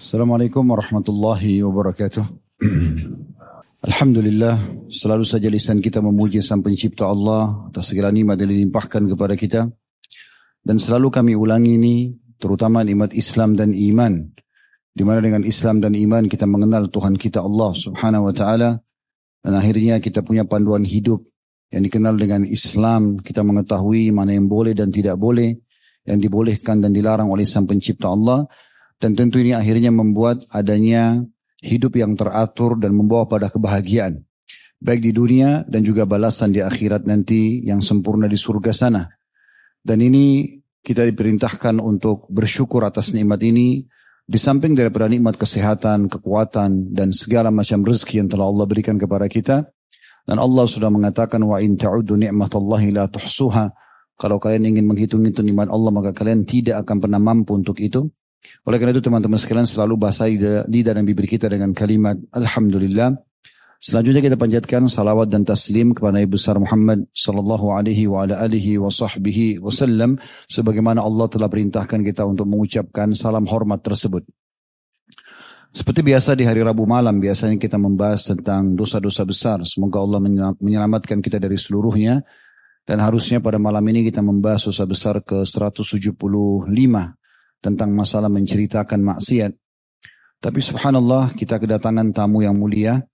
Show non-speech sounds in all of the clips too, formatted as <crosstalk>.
Assalamualaikum warahmatullahi wabarakatuh. <clears throat> Alhamdulillah, selalu saja lisan kita memuji Sang Pencipta Allah atas segala nikmat yang dilimpahkan kepada kita. Dan selalu kami ulangi ini, terutama nikmat Islam dan iman. Di mana dengan Islam dan iman kita mengenal Tuhan kita Allah Subhanahu wa taala dan akhirnya kita punya panduan hidup yang dikenal dengan Islam, kita mengetahui mana yang boleh dan tidak boleh, yang dibolehkan dan dilarang oleh Sang Pencipta Allah dan tentu ini akhirnya membuat adanya hidup yang teratur dan membawa pada kebahagiaan. Baik di dunia dan juga balasan di akhirat nanti yang sempurna di surga sana. Dan ini kita diperintahkan untuk bersyukur atas nikmat ini. Di samping daripada nikmat kesehatan, kekuatan, dan segala macam rezeki yang telah Allah berikan kepada kita. Dan Allah sudah mengatakan, wa in ta'udu ni'matallahi la tuhsuha. Kalau kalian ingin menghitung-hitung nikmat Allah, maka kalian tidak akan pernah mampu untuk itu. Oleh karena itu teman-teman sekalian selalu basahi lidah dan bibir kita dengan kalimat Alhamdulillah. Selanjutnya kita panjatkan salawat dan taslim kepada Nabi besar Muhammad sallallahu alaihi wa ala alihi wa sahbihi wasallam sebagaimana Allah telah perintahkan kita untuk mengucapkan salam hormat tersebut. Seperti biasa di hari Rabu malam biasanya kita membahas tentang dosa-dosa besar. Semoga Allah menyelamatkan kita dari seluruhnya. Dan harusnya pada malam ini kita membahas dosa besar ke 175 tentang masalah menceritakan maksiat. Tapi subhanallah kita kedatangan tamu yang mulia.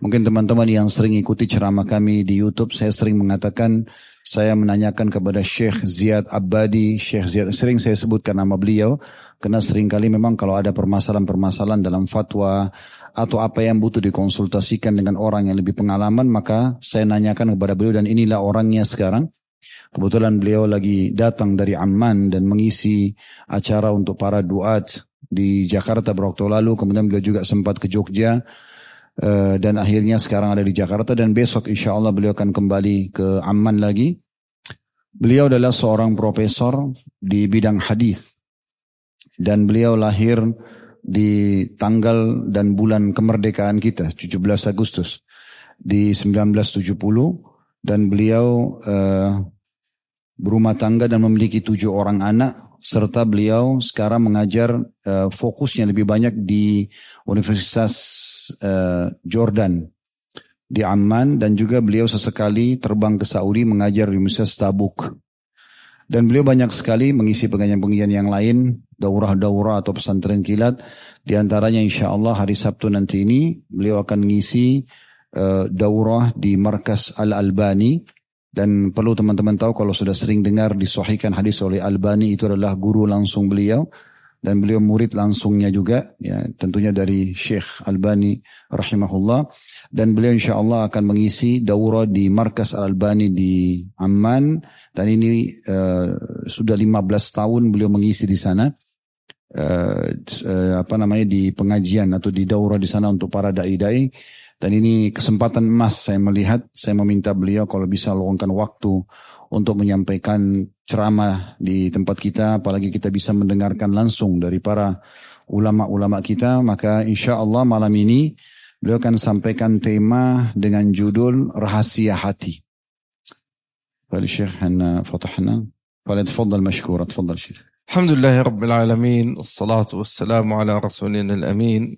Mungkin teman-teman yang sering ikuti ceramah kami di YouTube, saya sering mengatakan, saya menanyakan kepada Syekh Ziyad Abadi, Syekh Ziyad, sering saya sebutkan nama beliau, karena sering kali memang kalau ada permasalahan-permasalahan dalam fatwa, atau apa yang butuh dikonsultasikan dengan orang yang lebih pengalaman, maka saya nanyakan kepada beliau dan inilah orangnya sekarang. Kebetulan beliau lagi datang dari Amman dan mengisi acara untuk para duat di Jakarta beberapa waktu lalu. Kemudian beliau juga sempat ke Jogja eh, dan akhirnya sekarang ada di Jakarta dan besok insya Allah beliau akan kembali ke Amman lagi. Beliau adalah seorang profesor di bidang hadis dan beliau lahir di tanggal dan bulan kemerdekaan kita 17 Agustus di 1970 dan beliau uh, berumah tangga dan memiliki tujuh orang anak serta beliau sekarang mengajar uh, fokusnya lebih banyak di Universitas uh, Jordan di Amman dan juga beliau sesekali terbang ke Saudi mengajar di Universitas Tabuk. Dan beliau banyak sekali mengisi pengajian-pengajian yang lain, daurah-daurah atau pesantren kilat. Di antaranya insya Allah hari Sabtu nanti ini beliau akan mengisi uh, daurah di Markas Al-Albani dan perlu teman-teman tahu kalau sudah sering dengar disuhikan hadis oleh Albani itu adalah guru langsung beliau. Dan beliau murid langsungnya juga ya tentunya dari Syekh Albani rahimahullah. Dan beliau insya Allah akan mengisi daurah di markas Al Albani di Amman. Dan ini uh, sudah 15 tahun beliau mengisi di sana. Uh, uh, apa namanya di pengajian atau di daurah di sana untuk para dai-dai dan ini kesempatan emas saya melihat, saya meminta beliau kalau bisa luangkan waktu untuk menyampaikan ceramah di tempat kita, apalagi kita bisa mendengarkan langsung dari para ulama-ulama kita, maka insya Allah malam ini beliau akan sampaikan tema dengan judul Rahasia Hati. فالشيخ حنا فتحنا فليتفضل مشكورا تفضل شيخ الحمد لله رب العالمين والصلاة والسلام على رسولنا الأمين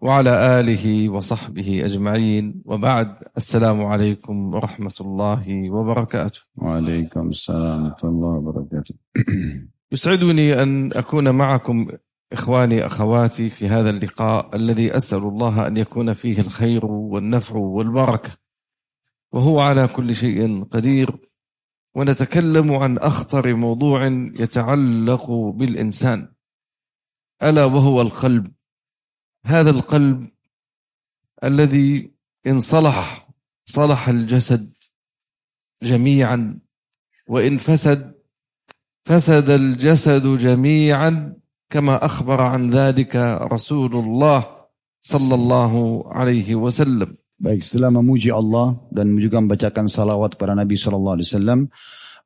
وعلى آله وصحبه أجمعين. وبعد السلام عليكم ورحمة الله وبركاته. وعليكم السلام ورحمة الله وبركاته. <clears throat> يسعدني أن أكون معكم إخواني أخواتي في هذا اللقاء الذي أسأل الله أن يكون فيه الخير والنفع والبركة. وهو على كل شيء قدير. ونتكلم عن أخطر موضوع يتعلق بالإنسان. ألا وهو القلب. هذا القلب الذي إن صلح صلح الجسد جميعا وإن فسد فسد الجسد جميعا كما أخبر عن ذلك رسول الله صلى الله عليه وسلم. Baik, setelah memuji Allah dan juga membacakan salawat kepada Nabi Shallallahu Alaihi Wasallam,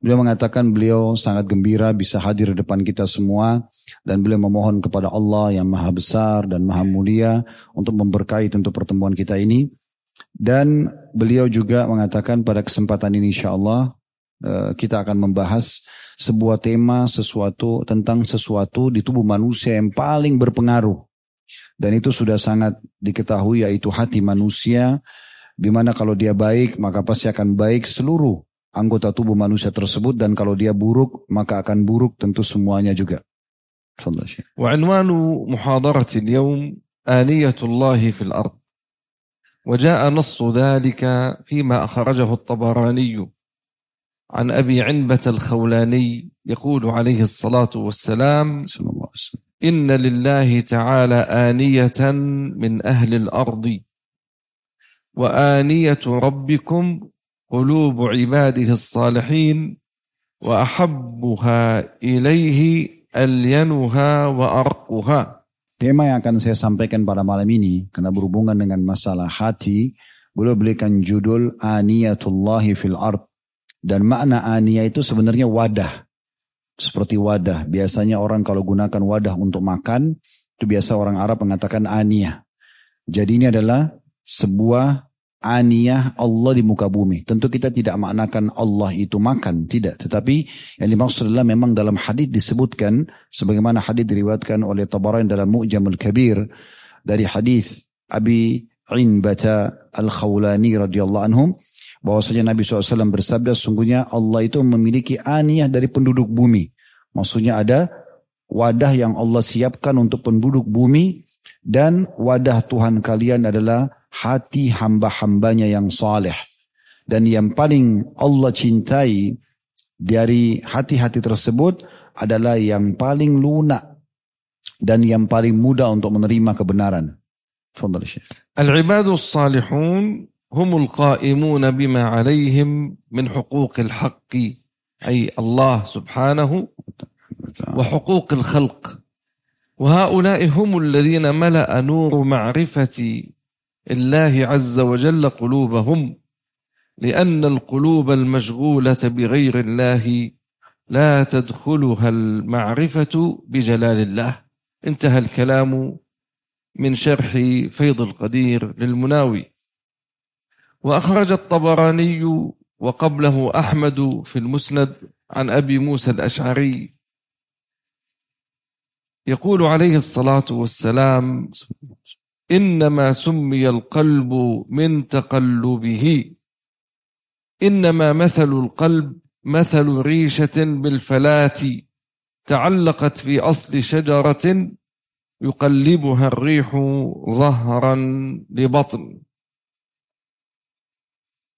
Beliau mengatakan beliau sangat gembira bisa hadir di depan kita semua dan beliau memohon kepada Allah yang maha besar dan maha mulia untuk memberkahi tentu pertemuan kita ini. Dan beliau juga mengatakan pada kesempatan ini insya Allah eh, kita akan membahas sebuah tema sesuatu tentang sesuatu di tubuh manusia yang paling berpengaruh Dan itu sudah sangat diketahui yaitu hati manusia di mana kalau dia baik maka pasti akan baik seluruh anggota tubuh manusia tersebut dan kalau dia buruk maka akan buruk tentu semuanya juga. وعنوان محاضرة اليوم آنية الله في الأرض وجاء نص ذلك فيما أخرجه الطبراني عن أبي عنبة الخولاني يقول عليه الصلاة والسلام إن لله تعالى آنية من أهل الأرض وآنية ربكم قلوب عباده الصالحين وأحبها إليه ألينها وأرقها Tema yang akan saya sampaikan pada malam ini karena berhubungan dengan masalah hati, boleh berikan judul Aniyatullahi fil ard. Dan makna aniyah itu sebenarnya wadah. Seperti wadah. Biasanya orang kalau gunakan wadah untuk makan, itu biasa orang Arab mengatakan aniyah. Jadi ini adalah sebuah aniyah Allah di muka bumi. Tentu kita tidak maknakan Allah itu makan, tidak. Tetapi yang dimaksud adalah memang dalam hadis disebutkan sebagaimana hadis diriwayatkan oleh Tabarani dalam Mu'jamul Kabir dari hadis Abi Inbata Al-Khawlani radhiyallahu anhum bahwasanya Nabi SAW bersabda sungguhnya Allah itu memiliki aniyah dari penduduk bumi. Maksudnya ada wadah yang Allah siapkan untuk penduduk bumi dan wadah Tuhan kalian adalah hati hamba-hambanya yang saleh. Dan yang paling Allah cintai dari hati-hati tersebut adalah yang paling lunak dan yang paling mudah untuk menerima kebenaran. العباد الصالحون هم القائمون بما عليهم من حقوق الحق أي الله سبحانه وحقوق الخلق وهؤلاء هم الذين ملأ نور معرفة الله عز وجل قلوبهم لأن القلوب المشغولة بغير الله لا تدخلها المعرفة بجلال الله. انتهى الكلام من شرح فيض القدير للمناوي. وأخرج الطبراني وقبله أحمد في المسند عن أبي موسى الأشعري. يقول عليه الصلاة والسلام إنما سمي القلب من تقلبه إنما مثل القلب مثل ريشة بالفلاة تعلقت في أصل شجرة يقلبها الريح ظهرا لبطن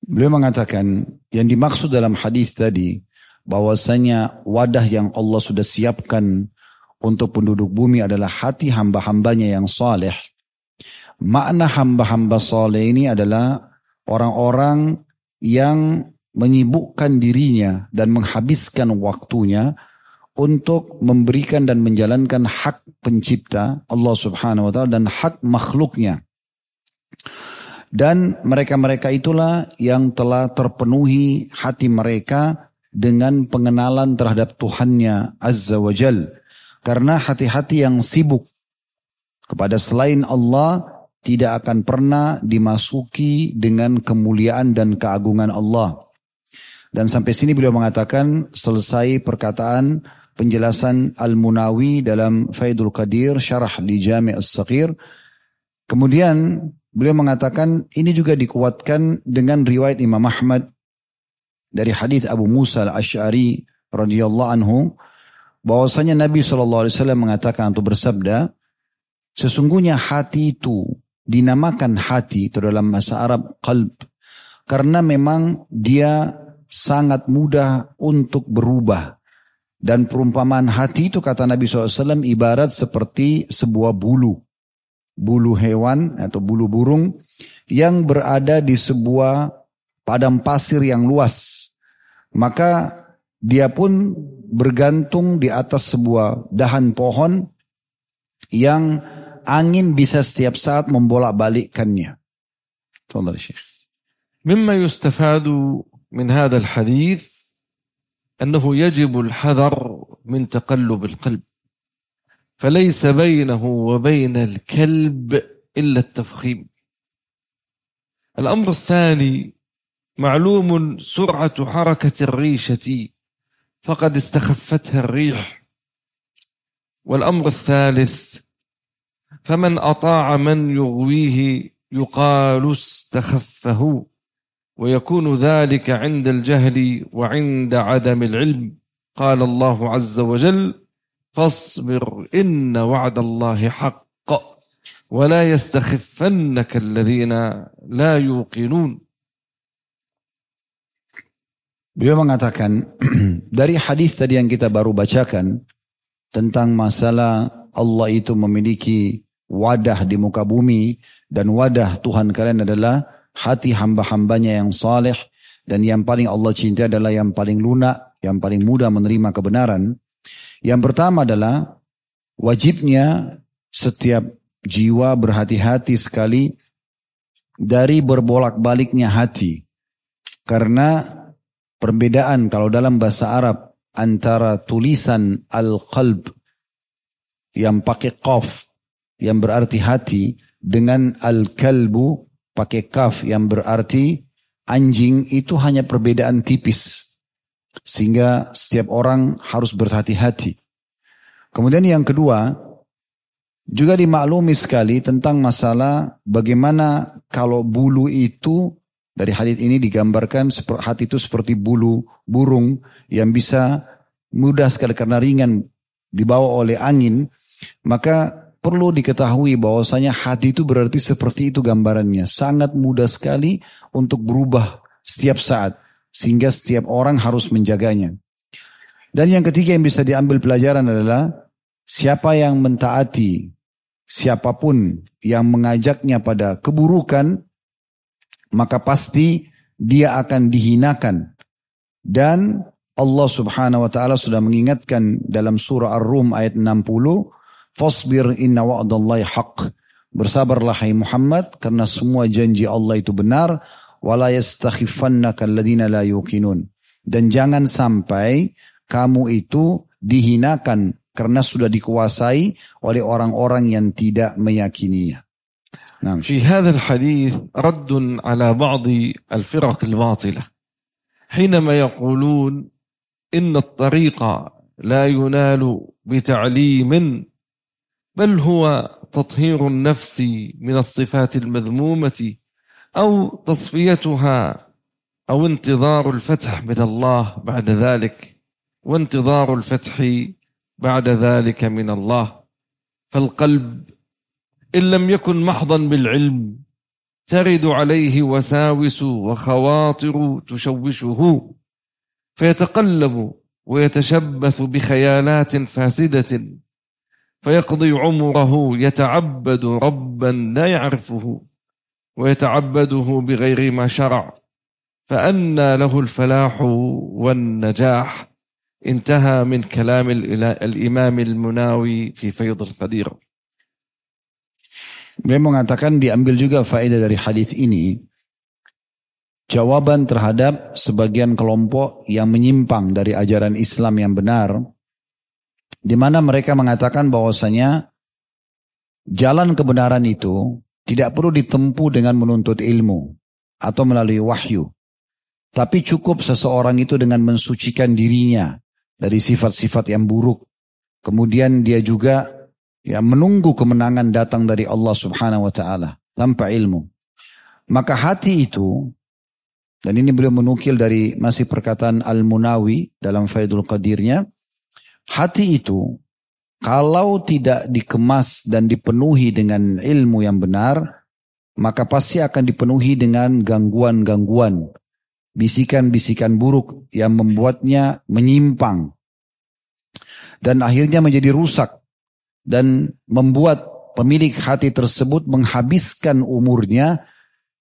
Beliau mengatakan yang dimaksud dalam hadis tadi bahwasanya wadah yang Allah sudah siapkan untuk penduduk bumi adalah hati hamba-hambanya yang saleh Makna hamba-hamba soleh ini adalah orang-orang yang menyibukkan dirinya dan menghabiskan waktunya untuk memberikan dan menjalankan hak pencipta Allah subhanahu wa ta'ala dan hak makhluknya. Dan mereka-mereka itulah yang telah terpenuhi hati mereka dengan pengenalan terhadap Tuhannya Azza wa Jal. Karena hati-hati yang sibuk kepada selain Allah tidak akan pernah dimasuki dengan kemuliaan dan keagungan Allah. Dan sampai sini beliau mengatakan selesai perkataan penjelasan Al-Munawi dalam Faidul Qadir syarah di Jami' As-Saghir. Kemudian beliau mengatakan ini juga dikuatkan dengan riwayat Imam Ahmad dari hadis Abu Musa Al-Asy'ari radhiyallahu anhu bahwasanya Nabi SAW mengatakan atau bersabda sesungguhnya hati itu dinamakan hati itu dalam bahasa Arab qalb. Karena memang dia sangat mudah untuk berubah. Dan perumpamaan hati itu kata Nabi SAW ibarat seperti sebuah bulu. Bulu hewan atau bulu burung yang berada di sebuah padang pasir yang luas. Maka dia pun bergantung di atas sebuah dahan pohon yang angin bisa setiap saat membolak-balikkannya. تفضل شيخ. مما يستفاد من هذا الحديث أنه يجب الحذر من تقلب القلب فليس بينه وبين الكلب إلا التفخيم الأمر الثاني معلوم سرعة حركة الريشة فقد استخفتها الريح والأمر الثالث فمن أطاع من يغويه يقال استخفه ويكون ذلك عند الجهل وعند عدم العلم. قال الله عز وجل فاصبر إن وعد الله حق ولا يستخفنك الذين لا يوقنون. Beliau mengatakan <clears throat> dari hadis tadi yang kita baru bacakan tentang masalah Allah itu memiliki wadah di muka bumi dan wadah Tuhan kalian adalah hati hamba-hambanya yang saleh dan yang paling Allah cinta adalah yang paling lunak, yang paling mudah menerima kebenaran. Yang pertama adalah wajibnya setiap jiwa berhati-hati sekali dari berbolak-baliknya hati. Karena perbedaan kalau dalam bahasa Arab antara tulisan al-qalb yang pakai qaf yang berarti hati dengan al-kalbu pakai kaf yang berarti anjing itu hanya perbedaan tipis sehingga setiap orang harus berhati-hati. Kemudian yang kedua juga dimaklumi sekali tentang masalah bagaimana kalau bulu itu dari hadis ini digambarkan hati itu seperti bulu burung yang bisa mudah sekali karena ringan dibawa oleh angin. Maka perlu diketahui bahwasanya hati itu berarti seperti itu gambarannya. Sangat mudah sekali untuk berubah setiap saat. Sehingga setiap orang harus menjaganya. Dan yang ketiga yang bisa diambil pelajaran adalah siapa yang mentaati siapa pun yang mengajaknya pada keburukan maka pasti dia akan dihinakan. Dan Allah subhanahu wa ta'ala sudah mengingatkan dalam surah Ar-Rum ayat 60, Fasbir inna wa'adallahi haq. Bersabarlah hai Muhammad karena semua janji Allah itu benar. Wala yastakhifannaka alladina la yukinun. Dan jangan sampai kamu itu dihinakan karena sudah dikuasai oleh orang-orang yang tidak meyakininya. نعم في هذا الحديث رد على بعض الفرق الباطلة حينما يقولون إن الطريق لا ينال بتعليم بل هو تطهير النفس من الصفات المذمومة أو تصفيتها أو انتظار الفتح من الله بعد ذلك وانتظار الفتح بعد ذلك من الله. فالقلب إن لم يكن محضا بالعلم ترد عليه وساوس وخواطر تشوشه. فيتقلب ويتشبث بخيالات فاسدة فيقضي عمره يتعبد ربا لا يعرفه ويتعبده بغير ما شرع فأنى له الفلاح والنجاح انتهى من كلام الإمام المناوي في فيض القدير Beliau mengatakan diambil juga faedah dari hadis ini jawaban terhadap sebagian kelompok yang menyimpang dari ajaran Islam yang benar di mana mereka mengatakan bahwasanya jalan kebenaran itu tidak perlu ditempuh dengan menuntut ilmu atau melalui wahyu tapi cukup seseorang itu dengan mensucikan dirinya dari sifat-sifat yang buruk kemudian dia juga ya menunggu kemenangan datang dari Allah Subhanahu wa taala tanpa ilmu. Maka hati itu dan ini beliau menukil dari masih perkataan Al-Munawi dalam Faidul Qadirnya, hati itu kalau tidak dikemas dan dipenuhi dengan ilmu yang benar, maka pasti akan dipenuhi dengan gangguan-gangguan, bisikan-bisikan buruk yang membuatnya menyimpang dan akhirnya menjadi rusak dan membuat pemilik hati tersebut menghabiskan umurnya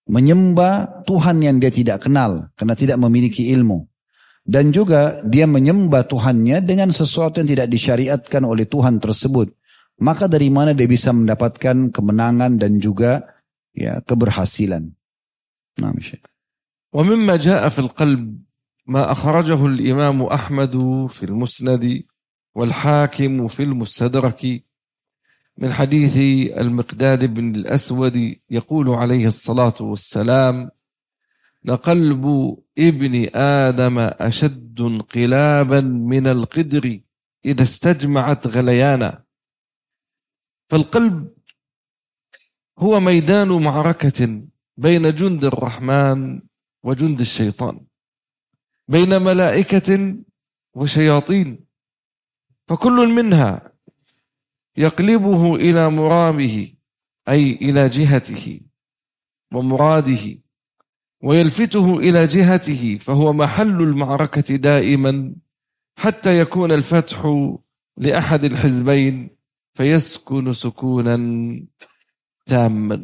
menyembah Tuhan yang dia tidak kenal karena tidak memiliki ilmu. Dan juga dia menyembah Tuhannya dengan sesuatu yang tidak disyariatkan oleh Tuhan tersebut. Maka dari mana dia bisa mendapatkan kemenangan dan juga ya keberhasilan. Nah, ومما جاء في القلب ما أخرجه الإمام أحمد في المسند والحاكم في المستدرك من حديث المقداد بن الأسود يقول عليه الصلاة والسلام لقلب ابن آدم أشد انقلابا من القدر إذا استجمعت غليانا. فالقلب هو ميدان معركة بين جند الرحمن وجند الشيطان بين ملائكة وشياطين فكل منها يقلبه إلى مرامه أي إلى جهته ومراده. ويلفته إلى جهته فهو محل المعركة دائما حتى يكون الفتح لأحد الحزبين فيسكن سكونا تاما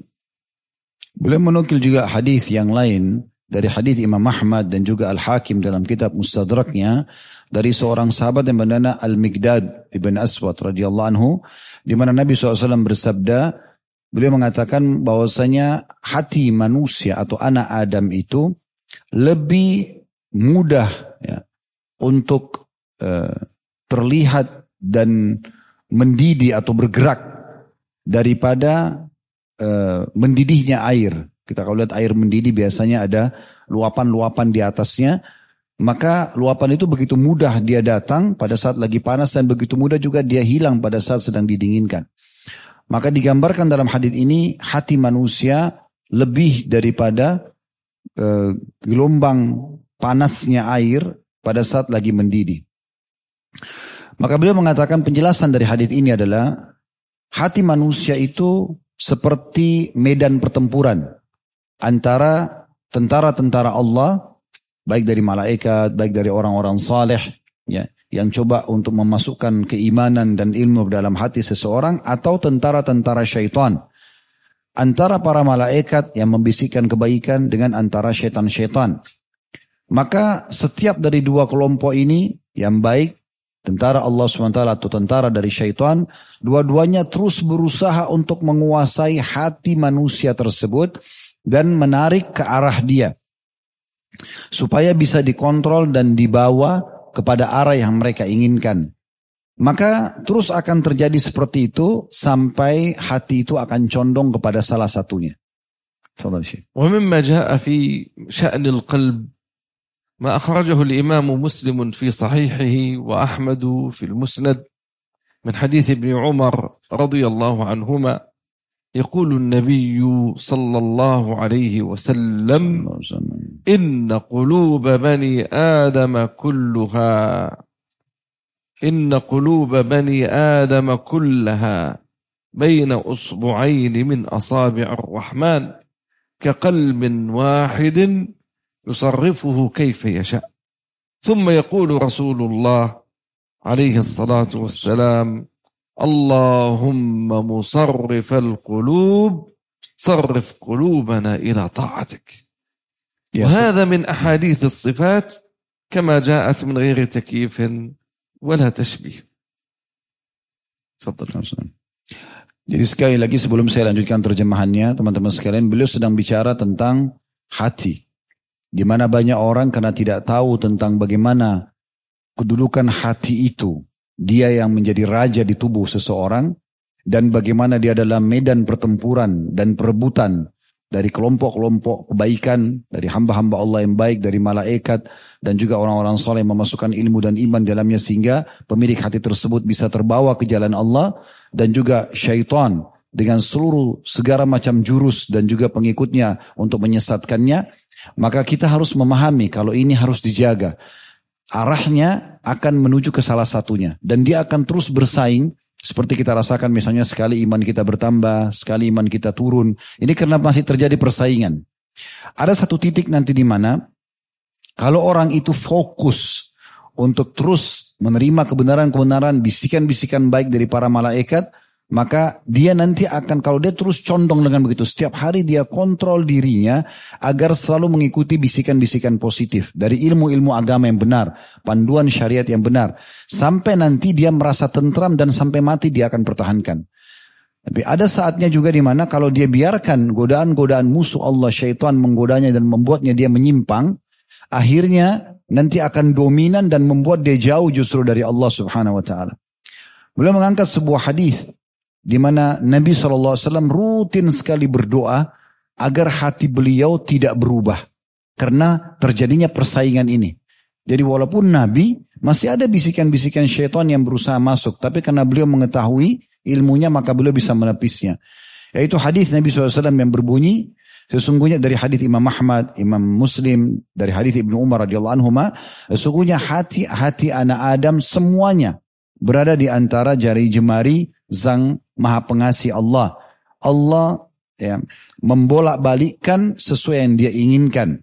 Beliau menukil juga hadis yang lain dari hadis Imam Ahmad dan juga Al-Hakim dalam kitab Mustadraknya dari seorang sahabat yang bernama Al-Miqdad ibn Aswad radhiyallahu anhu di mana Nabi SAW bersabda beliau mengatakan bahwasanya hati manusia atau anak Adam itu lebih mudah ya, untuk uh, terlihat dan mendidih atau bergerak daripada uh, mendidihnya air. Kita kalau lihat air mendidih biasanya ada luapan-luapan di atasnya. Maka luapan itu begitu mudah dia datang pada saat lagi panas dan begitu mudah juga dia hilang pada saat sedang didinginkan. Maka digambarkan dalam hadis ini hati manusia lebih daripada uh, gelombang panasnya air pada saat lagi mendidih. Maka beliau mengatakan penjelasan dari hadis ini adalah hati manusia itu seperti medan pertempuran antara tentara-tentara Allah baik dari malaikat, baik dari orang-orang saleh ya yang coba untuk memasukkan keimanan dan ilmu dalam hati seseorang atau tentara-tentara syaitan antara para malaikat yang membisikkan kebaikan dengan antara syaitan-syaitan. Maka setiap dari dua kelompok ini yang baik tentara Allah SWT atau tentara dari syaitan, dua-duanya terus berusaha untuk menguasai hati manusia tersebut dan menarik ke arah dia. Supaya bisa dikontrol dan dibawa kepada arah yang mereka inginkan. Maka terus akan terjadi seperti itu sampai hati itu akan condong kepada salah satunya. ومما جاء في شأن القلب ما أخرجه الإمام مسلم في صحيحه وأحمد في المسند من حديث ابن عمر رضي الله عنهما يقول النبي صلى الله عليه وسلم إن قلوب بني آدم كلها إن قلوب بني آدم كلها بين أصبعين من أصابع الرحمن كقلب واحد يصرفه كيف يشاء. ثم يقول رسول الله عليه الصلاة والسلام اللهم مصرف القلوب صرف قلوبنا إلى طاعتك. وهذا من أحاديث الصفات كما جاءت من غير تكييف ولا تشبيه تفضل Jadi sekali lagi sebelum saya lanjutkan terjemahannya, teman-teman sekalian, beliau sedang bicara tentang hati. Di mana banyak orang karena tidak tahu tentang bagaimana kedudukan hati itu. Dia yang menjadi raja di tubuh seseorang dan bagaimana dia adalah medan pertempuran dan perebutan dari kelompok-kelompok kebaikan, dari hamba-hamba Allah yang baik, dari malaikat, dan juga orang-orang soleh memasukkan ilmu dan iman dalamnya sehingga pemilik hati tersebut bisa terbawa ke jalan Allah dan juga syaitan dengan seluruh segala macam jurus dan juga pengikutnya untuk menyesatkannya maka kita harus memahami kalau ini harus dijaga. Arahnya akan menuju ke salah satunya. Dan dia akan terus bersaing seperti kita rasakan misalnya sekali iman kita bertambah, sekali iman kita turun. Ini karena masih terjadi persaingan. Ada satu titik nanti di mana kalau orang itu fokus untuk terus menerima kebenaran-kebenaran, bisikan-bisikan baik dari para malaikat, maka dia nanti akan kalau dia terus condong dengan begitu setiap hari dia kontrol dirinya agar selalu mengikuti bisikan-bisikan positif dari ilmu-ilmu agama yang benar, panduan syariat yang benar sampai nanti dia merasa tentram dan sampai mati dia akan pertahankan. Tapi ada saatnya juga di mana kalau dia biarkan godaan-godaan musuh Allah syaitan menggodanya dan membuatnya dia menyimpang, akhirnya nanti akan dominan dan membuat dia jauh justru dari Allah Subhanahu wa taala. Beliau mengangkat sebuah hadis di mana Nabi SAW rutin sekali berdoa agar hati beliau tidak berubah karena terjadinya persaingan ini. Jadi walaupun Nabi masih ada bisikan-bisikan syaitan yang berusaha masuk, tapi karena beliau mengetahui ilmunya maka beliau bisa menepisnya. Yaitu hadis Nabi SAW yang berbunyi, sesungguhnya dari hadis Imam Ahmad, Imam Muslim, dari hadis Ibnu Umar radhiyallahu anhu, sesungguhnya hati-hati anak Adam semuanya berada di antara jari jemari Zang Maha Pengasih Allah. Allah ya, membolak-balikkan sesuai yang dia inginkan.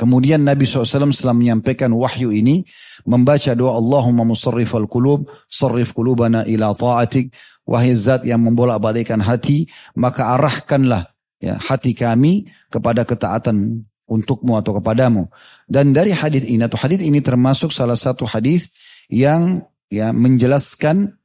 Kemudian Nabi SAW setelah menyampaikan wahyu ini, membaca doa Allahumma musarrifal qulub, sarrif qulubana ila ta'atik, wahai zat yang membolak-balikkan hati, maka arahkanlah ya, hati kami kepada ketaatan untukmu atau kepadamu. Dan dari hadis ini atau hadis ini termasuk salah satu hadis yang ya menjelaskan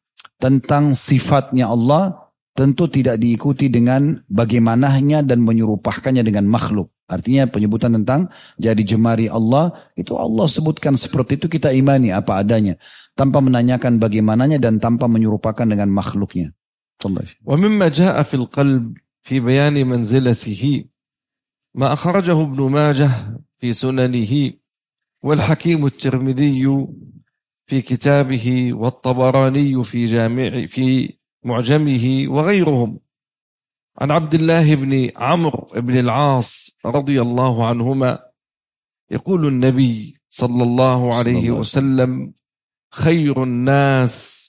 tentang sifatnya Allah tentu tidak diikuti dengan bagaimananya dan menyerupahkannya dengan makhluk. Artinya penyebutan tentang jadi jemari Allah itu Allah sebutkan seperti itu kita imani apa adanya tanpa menanyakan bagaimananya dan tanpa menyerupakan dengan makhluknya. ومما جاء في القلب في بيان منزلته ما أخرجه ابن ماجه في سننه والحكيم الترمذي في كتابه والطبراني في جامع في معجمه وغيرهم. عن عبد الله بن عمرو بن العاص رضي الله عنهما يقول النبي صلى الله عليه وسلم خير الناس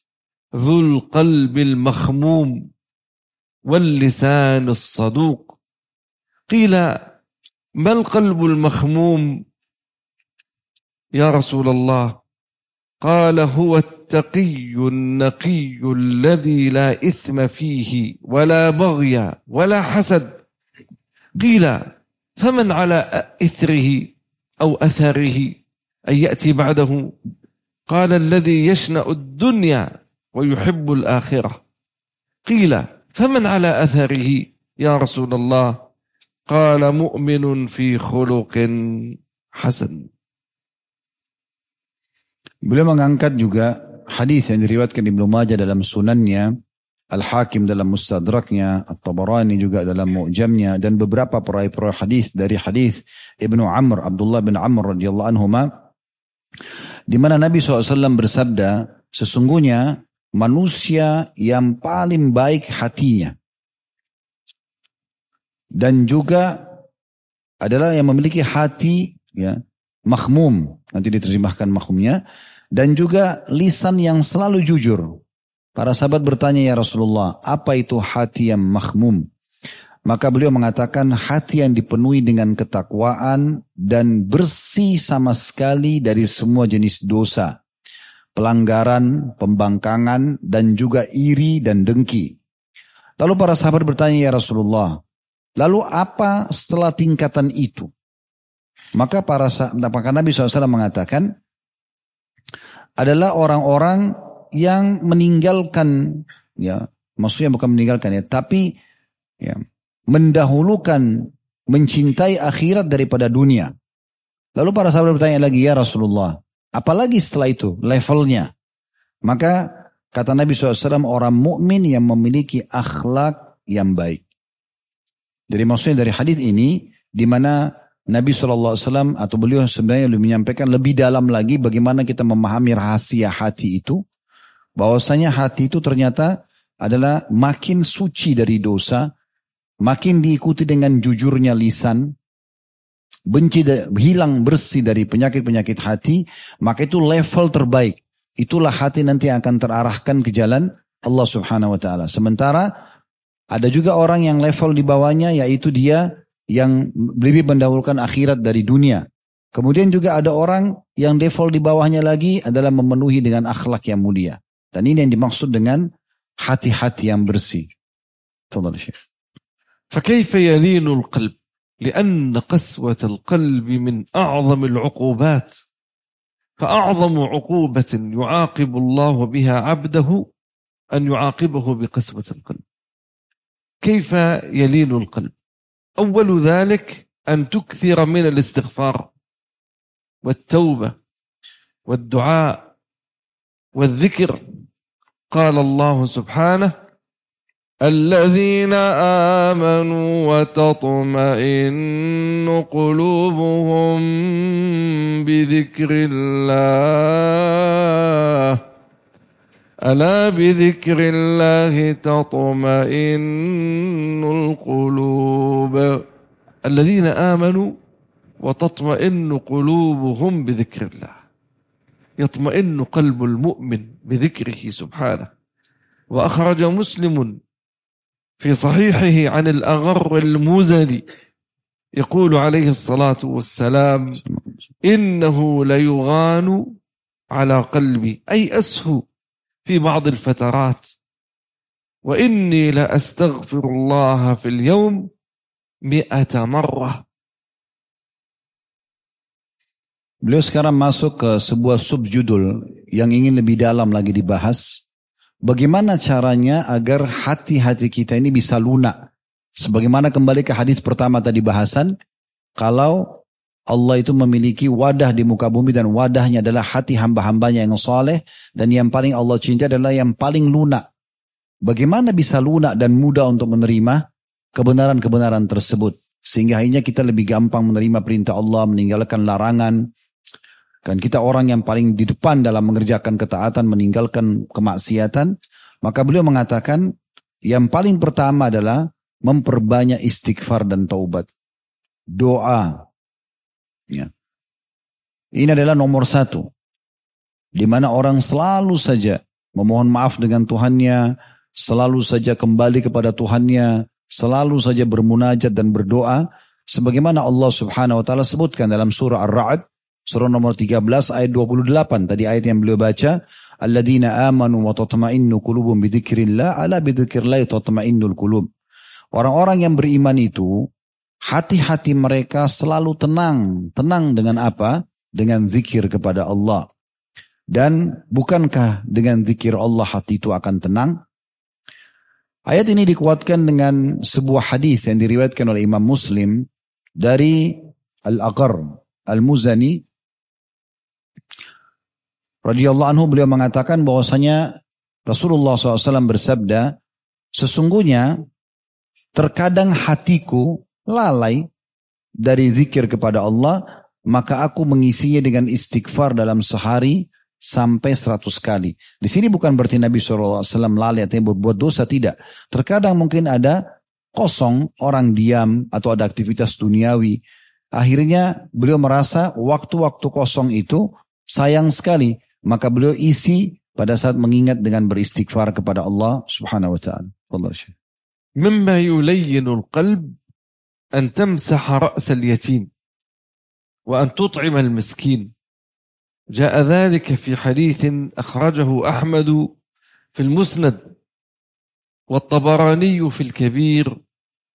ذو القلب المخموم واللسان الصدوق. قيل ما القلب المخموم؟ يا رسول الله قال هو التقي النقي الذي لا إثم فيه ولا بغي ولا حسد. قيل فمن على إثره أو أثره أن يأتي بعده؟ قال الذي يشنأ الدنيا ويحب الآخرة. قيل فمن على أثره؟ يا رسول الله. قال مؤمن في خلق حسن. Beliau mengangkat juga hadis yang diriwayatkan Ibnu Majah dalam sunannya, Al-Hakim dalam Mustadraknya, At-Tabarani juga dalam Mu'jamnya dan beberapa peraih-peraih hadis dari hadis Ibnu Amr, Abdullah bin Amr radhiyallahu anhu di mana Nabi SAW bersabda, sesungguhnya manusia yang paling baik hatinya dan juga adalah yang memiliki hati ya makhmum nanti diterjemahkan makhmumnya dan juga lisan yang selalu jujur. Para sahabat bertanya ya Rasulullah, apa itu hati yang makhmum? Maka beliau mengatakan hati yang dipenuhi dengan ketakwaan dan bersih sama sekali dari semua jenis dosa. Pelanggaran, pembangkangan, dan juga iri dan dengki. Lalu para sahabat bertanya ya Rasulullah, lalu apa setelah tingkatan itu? Maka para maka Nabi SAW mengatakan, adalah orang-orang yang meninggalkan ya maksudnya bukan meninggalkan ya tapi ya mendahulukan mencintai akhirat daripada dunia. Lalu para sahabat bertanya lagi ya Rasulullah, apalagi setelah itu levelnya? Maka kata Nabi SAW orang mukmin yang memiliki akhlak yang baik. Jadi maksudnya dari hadis ini di mana Nabi SAW atau beliau sebenarnya lebih menyampaikan lebih dalam lagi bagaimana kita memahami rahasia hati itu. Bahwasanya hati itu ternyata adalah makin suci dari dosa, makin diikuti dengan jujurnya lisan, benci hilang bersih dari penyakit-penyakit hati, maka itu level terbaik. Itulah hati nanti akan terarahkan ke jalan Allah Subhanahu wa taala. Sementara ada juga orang yang level di bawahnya yaitu dia yang lebih mendahulukan akhirat dari dunia. Kemudian juga ada orang yang default di bawahnya lagi adalah memenuhi dengan akhlak yang mulia. Dan ini yang dimaksud dengan hati-hati yang bersih. تفضل شيخ. فكيف يلين القلب؟ لأن قسوة القلب من أعظم العقوبات فأعظم عقوبة يعاقب الله بها عبده أن يعاقبه بقسوة القلب كيف يلين القلب أول ذلك أن تكثر من الاستغفار والتوبة والدعاء والذكر. قال الله سبحانه الذين آمنوا وتطمئن قلوبهم بذكر الله. ألا بذكر الله تطمئن القلوب؟ الذين آمنوا وتطمئن قلوبهم بذكر الله. يطمئن قلب المؤمن بذكره سبحانه. وأخرج مسلم في صحيحه عن الأغر المزني يقول عليه الصلاة والسلام إنه ليغان على قلبي أي أسهو في بعض الفترات. وإني لأستغفر الله في اليوم mi'ata marrah. Beliau sekarang masuk ke sebuah subjudul yang ingin lebih dalam lagi dibahas. Bagaimana caranya agar hati-hati kita ini bisa lunak. Sebagaimana kembali ke hadis pertama tadi bahasan. Kalau Allah itu memiliki wadah di muka bumi dan wadahnya adalah hati hamba-hambanya yang soleh dan yang paling Allah cinta adalah yang paling lunak. Bagaimana bisa lunak dan mudah untuk menerima? Kebenaran-kebenaran tersebut sehingga akhirnya kita lebih gampang menerima perintah Allah, meninggalkan larangan. Dan kita orang yang paling di depan dalam mengerjakan ketaatan, meninggalkan kemaksiatan. Maka beliau mengatakan yang paling pertama adalah memperbanyak istighfar dan taubat. Doa Ya. Ini adalah nomor satu. Di mana orang selalu saja memohon maaf dengan Tuhannya, selalu saja kembali kepada Tuhannya, selalu saja bermunajat dan berdoa. Sebagaimana Allah subhanahu wa ta'ala sebutkan dalam surah Ar-Ra'd, surah nomor 13 ayat 28. Tadi ayat yang beliau baca, Alladzina amanu wa tatma'innu kulubum bidhikrillah ala bidhikrillah tatma'innul kulub. Orang-orang yang beriman itu hati-hati mereka selalu tenang. Tenang dengan apa? Dengan zikir kepada Allah. Dan bukankah dengan zikir Allah hati itu akan tenang? Ayat ini dikuatkan dengan sebuah hadis yang diriwayatkan oleh Imam Muslim dari Al-Aqar Al-Muzani. Radhiyallahu anhu beliau mengatakan bahwasanya Rasulullah SAW bersabda, sesungguhnya terkadang hatiku lalai dari zikir kepada Allah, maka aku mengisinya dengan istighfar dalam sehari sampai seratus kali. Di sini bukan berarti Nabi SAW lalai atau berbuat dosa, tidak. Terkadang mungkin ada kosong, orang diam, atau ada aktivitas duniawi. Akhirnya beliau merasa waktu-waktu kosong itu sayang sekali. Maka beliau isi pada saat mengingat dengan beristighfar kepada Allah subhanahu wa ta'ala. Allah مما يلين القلب أن تمسح رأس اليتيم وأن تطعم المسكين جاء ذلك في حديث أخرجه أحمد في المسند والطبراني في الكبير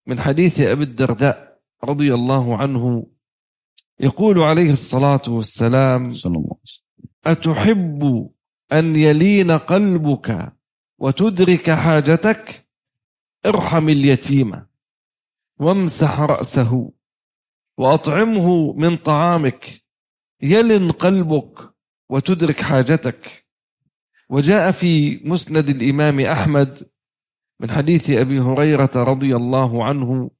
من حديث أبي الدرداء رضي الله عنه يقول عليه الصلاة والسلام أتحب أن يلين قلبك وتدرك حاجتك؟ ارحم اليتيمه وامسح رأسه وأطعمه من طعامك يلن قلبك وتدرك حاجتك. وجاء في مسند الإمام أحمد من حديث أبي هريرة رضي الله عنه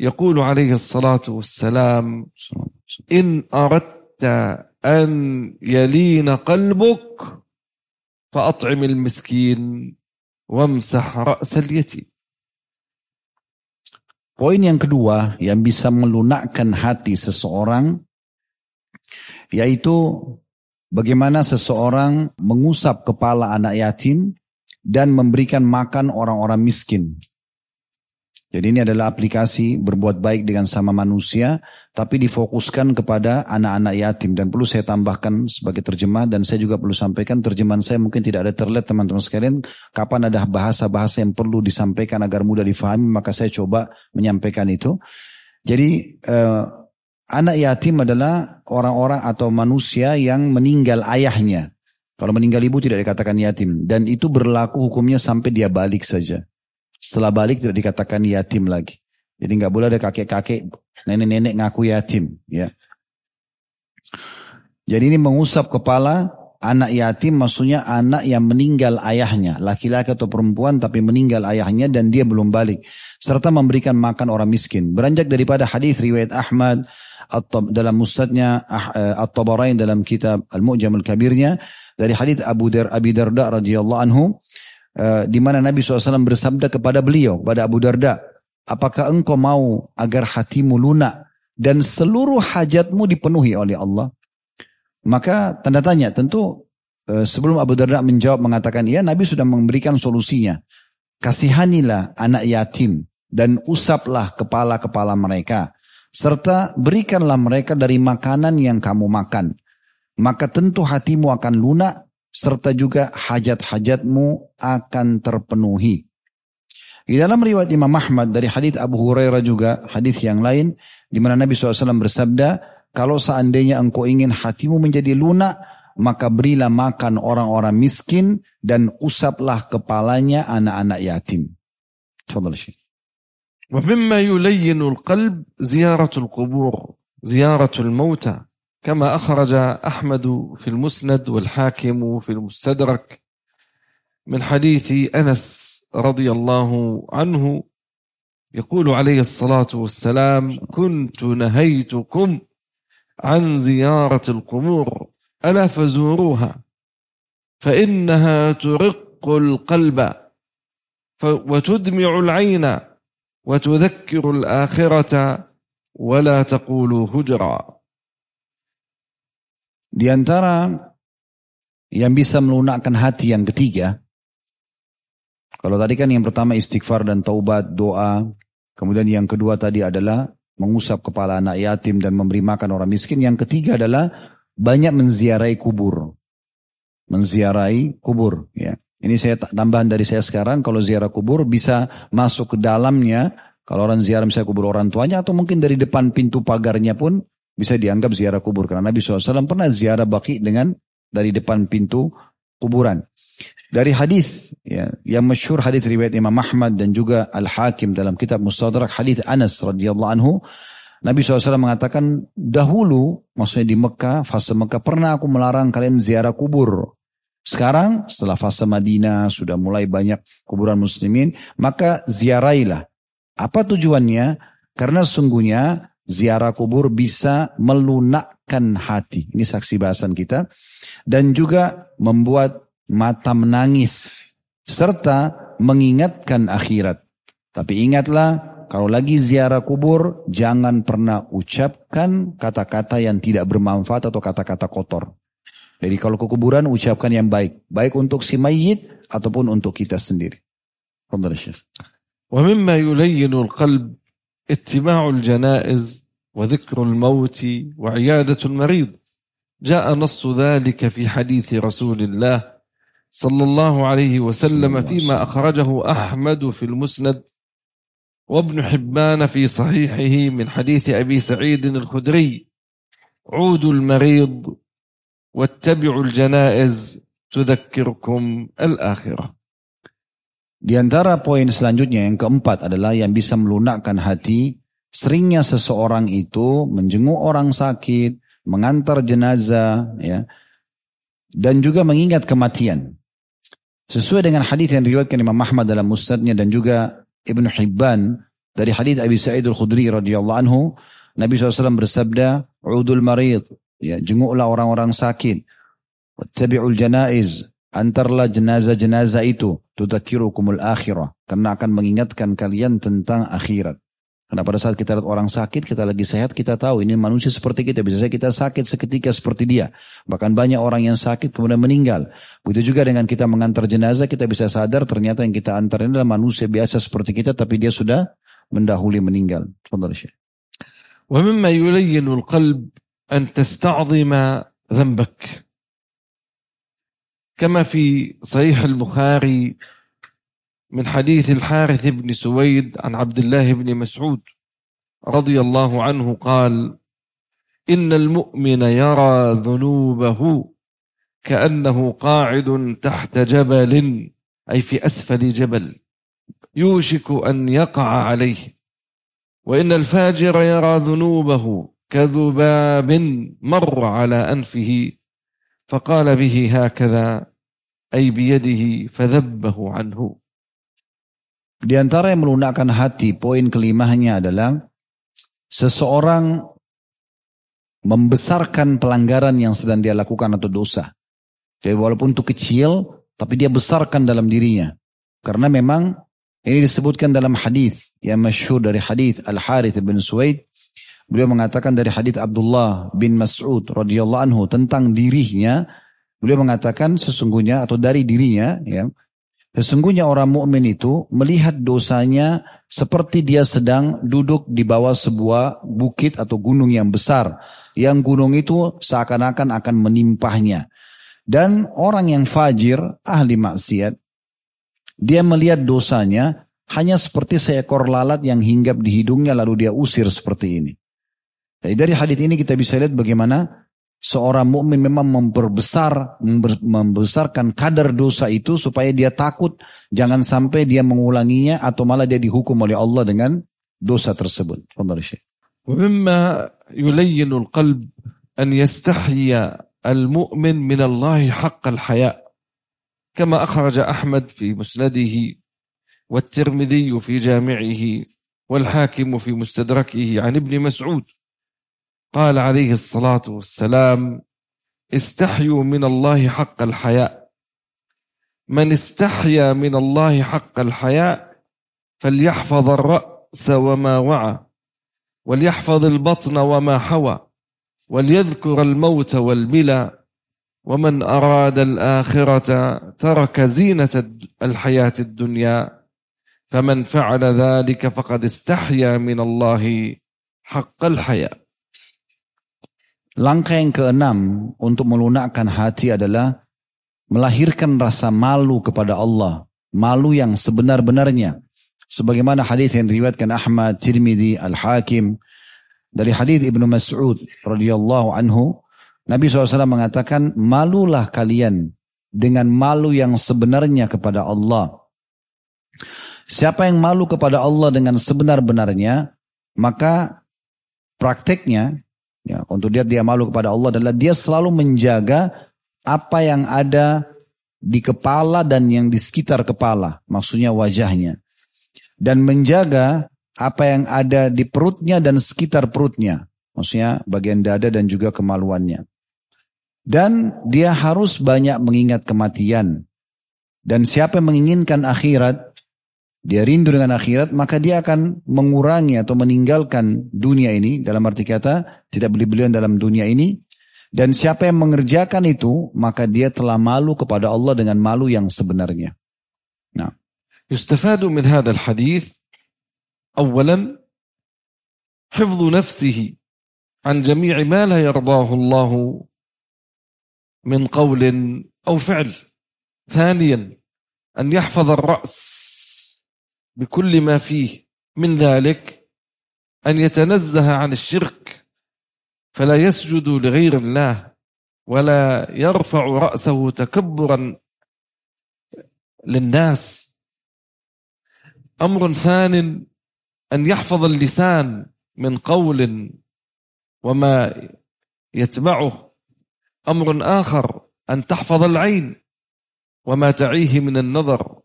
يقول عليه الصلاة والسلام إن أردت أن يلين قلبك فأطعم المسكين وامسح رأس اليتيم. Poin yang kedua yang bisa melunakkan hati seseorang yaitu bagaimana seseorang mengusap kepala anak yatim dan memberikan makan orang-orang miskin. Jadi ini adalah aplikasi berbuat baik dengan sama manusia, tapi difokuskan kepada anak-anak yatim. Dan perlu saya tambahkan sebagai terjemah, dan saya juga perlu sampaikan terjemahan saya mungkin tidak ada terlihat teman-teman sekalian. Kapan ada bahasa-bahasa yang perlu disampaikan agar mudah difahami, maka saya coba menyampaikan itu. Jadi eh, anak yatim adalah orang-orang atau manusia yang meninggal ayahnya. Kalau meninggal ibu tidak dikatakan yatim. Dan itu berlaku hukumnya sampai dia balik saja. Setelah balik tidak dikatakan yatim lagi. Jadi nggak boleh ada kakek-kakek, nenek-nenek ngaku yatim. Ya. Jadi ini mengusap kepala anak yatim maksudnya anak yang meninggal ayahnya. Laki-laki atau perempuan tapi meninggal ayahnya dan dia belum balik. Serta memberikan makan orang miskin. Beranjak daripada hadis riwayat Ahmad dalam mustadnya ah, eh, At-Tabarain dalam kitab Al-Mu'jam Al-Kabirnya dari hadits Abu Dar Abi Darda radhiyallahu anhu uh, di mana Nabi SAW bersabda kepada beliau kepada Abu Darda, apakah engkau mau agar hatimu lunak dan seluruh hajatmu dipenuhi oleh Allah? Maka tanda tanya tentu uh, sebelum Abu Darda menjawab mengatakan iya Nabi sudah memberikan solusinya. Kasihanilah anak yatim dan usaplah kepala-kepala mereka serta berikanlah mereka dari makanan yang kamu makan. Maka tentu hatimu akan lunak serta juga hajat-hajatmu akan terpenuhi. Di dalam riwayat Imam Ahmad dari hadis Abu Hurairah juga hadis yang lain di mana Nabi SAW bersabda, kalau seandainya engkau ingin hatimu menjadi lunak, maka berilah makan orang-orang miskin dan usaplah kepalanya anak-anak yatim. Coba ومما يلين القلب زيارة القبور زيارة الموتى كما أخرج أحمد في المسند والحاكم في المستدرك من حديث أنس رضي الله عنه يقول عليه الصلاة والسلام كنت نهيتكم عن زيارة القبور ألا فزوروها فإنها ترق القلب وتدمع العين وتذكر الآخرة ولا تقولوا هجرا Di antara yang bisa melunakkan hati yang ketiga, kalau tadi kan yang pertama istighfar dan taubat, doa, kemudian yang kedua tadi adalah mengusap kepala anak yatim dan memberi makan orang miskin. Yang ketiga adalah banyak menziarahi kubur. Menziarahi kubur. Ya. Ini saya tambahan dari saya sekarang, kalau ziarah kubur bisa masuk ke dalamnya, kalau orang ziarah misalnya kubur orang tuanya, atau mungkin dari depan pintu pagarnya pun bisa dianggap ziarah kubur. Karena Nabi SAW pernah ziarah baki dengan dari depan pintu kuburan. Dari hadis ya, yang masyhur hadis riwayat Imam Ahmad dan juga Al Hakim dalam kitab Mustadrak hadis Anas radhiyallahu anhu Nabi SAW mengatakan dahulu maksudnya di Mekah fase Mekah pernah aku melarang kalian ziarah kubur sekarang setelah fase Madinah sudah mulai banyak kuburan muslimin, maka ziarailah. Apa tujuannya? Karena sungguhnya ziarah kubur bisa melunakkan hati. Ini saksi bahasan kita. Dan juga membuat mata menangis. Serta mengingatkan akhirat. Tapi ingatlah kalau lagi ziarah kubur jangan pernah ucapkan kata-kata yang tidak bermanfaat atau kata-kata kotor. Jadi kalau ke kuburan ucapkan yang baik. Baik untuk si mayit ataupun untuk kita sendiri. Fadal Syekh. ومما يلين القلب اتباع الجنائز وذكر الموت وعيادة المريض جاء نص ذلك في حديث رسول الله صلى الله عليه وسلم فيما أخرجه أحمد في المسند وابن حبان في صحيحه من حديث أبي سعيد الخدري عود المريض wattabi'ul janaiz tudzakkirukum al-akhirah. Di antara poin selanjutnya yang keempat adalah yang bisa melunakkan hati, seringnya seseorang itu menjenguk orang sakit, mengantar jenazah, ya, dan juga mengingat kematian. Sesuai dengan hadis yang diriwayatkan Imam Ahmad dalam Mustadnya dan juga Ibnu Hibban dari hadis Abi Sa'id Al-Khudri radhiyallahu anhu, Nabi SAW bersabda, "Udul marid, Ya, jenguklah orang-orang sakit. Tabi'ul janaiz. Antarlah jenazah-jenazah itu. tudzakirukumul akhirah. Karena akan mengingatkan kalian tentang akhirat. Karena pada saat kita lihat orang sakit, kita lagi sehat, kita tahu ini manusia seperti kita. Bisa saja kita sakit seketika seperti dia. Bahkan banyak orang yang sakit kemudian meninggal. Begitu juga dengan kita mengantar jenazah, kita bisa sadar ternyata yang kita antar ini adalah manusia biasa seperti kita, tapi dia sudah mendahului meninggal. Wa mimma yulayyilu qalb أن تستعظم ذنبك. كما في صحيح البخاري من حديث الحارث بن سويد عن عبد الله بن مسعود رضي الله عنه قال إن المؤمن يرى ذنوبه كأنه قاعد تحت جبل أي في أسفل جبل يوشك أن يقع عليه. وإن الفاجر يرى ذنوبه كذباب مر على أنفه فقال به هكذا أي بيده فذبه عنه Di antara yang melunakkan hati, poin kelimanya adalah seseorang membesarkan pelanggaran yang sedang dia lakukan atau dosa. Jadi walaupun itu kecil, tapi dia besarkan dalam dirinya. Karena memang ini disebutkan dalam hadis yang masyhur dari hadis Al Harith bin Suwaid. Beliau mengatakan dari hadis Abdullah bin Mas'ud radhiyallahu anhu tentang dirinya. Beliau mengatakan sesungguhnya atau dari dirinya ya Sesungguhnya orang mukmin itu melihat dosanya seperti dia sedang duduk di bawah sebuah bukit atau gunung yang besar. Yang gunung itu seakan-akan akan menimpahnya. Dan orang yang fajir, ahli maksiat, dia melihat dosanya hanya seperti seekor lalat yang hinggap di hidungnya lalu dia usir seperti ini. Jadi dari hadis ini kita bisa lihat bagaimana seorang mukmin memang memperbesar membesarkan kadar dosa itu supaya dia takut jangan sampai dia mengulanginya atau malah dia dihukum oleh Allah dengan dosa tersebut. ومما يلين القلب أن يستحيي المؤمن من الله حق الحياء كما أخرج أحمد في مسنده والترمذي في جامعه والحاكم في مستدركه عن ابن مسعود قال عليه الصلاة والسلام استحيوا من الله حق الحياء. من استحيا من الله حق الحياء فليحفظ الرأس وما وعى وليحفظ البطن وما حوى وليذكر الموت والبلى ومن أراد الآخرة ترك زينة الحياة الدنيا فمن فعل ذلك فقد استحيا من الله حق الحياء. Langkah yang keenam untuk melunakkan hati adalah melahirkan rasa malu kepada Allah. Malu yang sebenar-benarnya. Sebagaimana hadis yang diriwayatkan Ahmad, Tirmidzi, Al-Hakim. Dari hadis Ibnu Mas'ud radhiyallahu anhu. Nabi SAW mengatakan, malulah kalian dengan malu yang sebenarnya kepada Allah. Siapa yang malu kepada Allah dengan sebenar-benarnya, maka prakteknya Ya, untuk dia dia malu kepada Allah adalah dia selalu menjaga apa yang ada di kepala dan yang di sekitar kepala, maksudnya wajahnya. Dan menjaga apa yang ada di perutnya dan sekitar perutnya, maksudnya bagian dada dan juga kemaluannya. Dan dia harus banyak mengingat kematian. Dan siapa yang menginginkan akhirat, dia rindu dengan akhirat, maka dia akan mengurangi atau meninggalkan dunia ini. Dalam arti kata, tidak beli-belian dalam dunia ini. Dan siapa yang mengerjakan itu, maka dia telah malu kepada Allah dengan malu yang sebenarnya. Nah. يستفاد من هذا الحديث أولا حفظ نفسه عن جميع ما لا يرضاه الله من قول أو فعل ثانيا أن يحفظ الرأس بكل ما فيه من ذلك أن يتنزه عن الشرك فلا يسجد لغير الله ولا يرفع رأسه تكبرا للناس. أمر ثان أن يحفظ اللسان من قول وما يتبعه. أمر آخر أن تحفظ العين وما تعيه من النظر.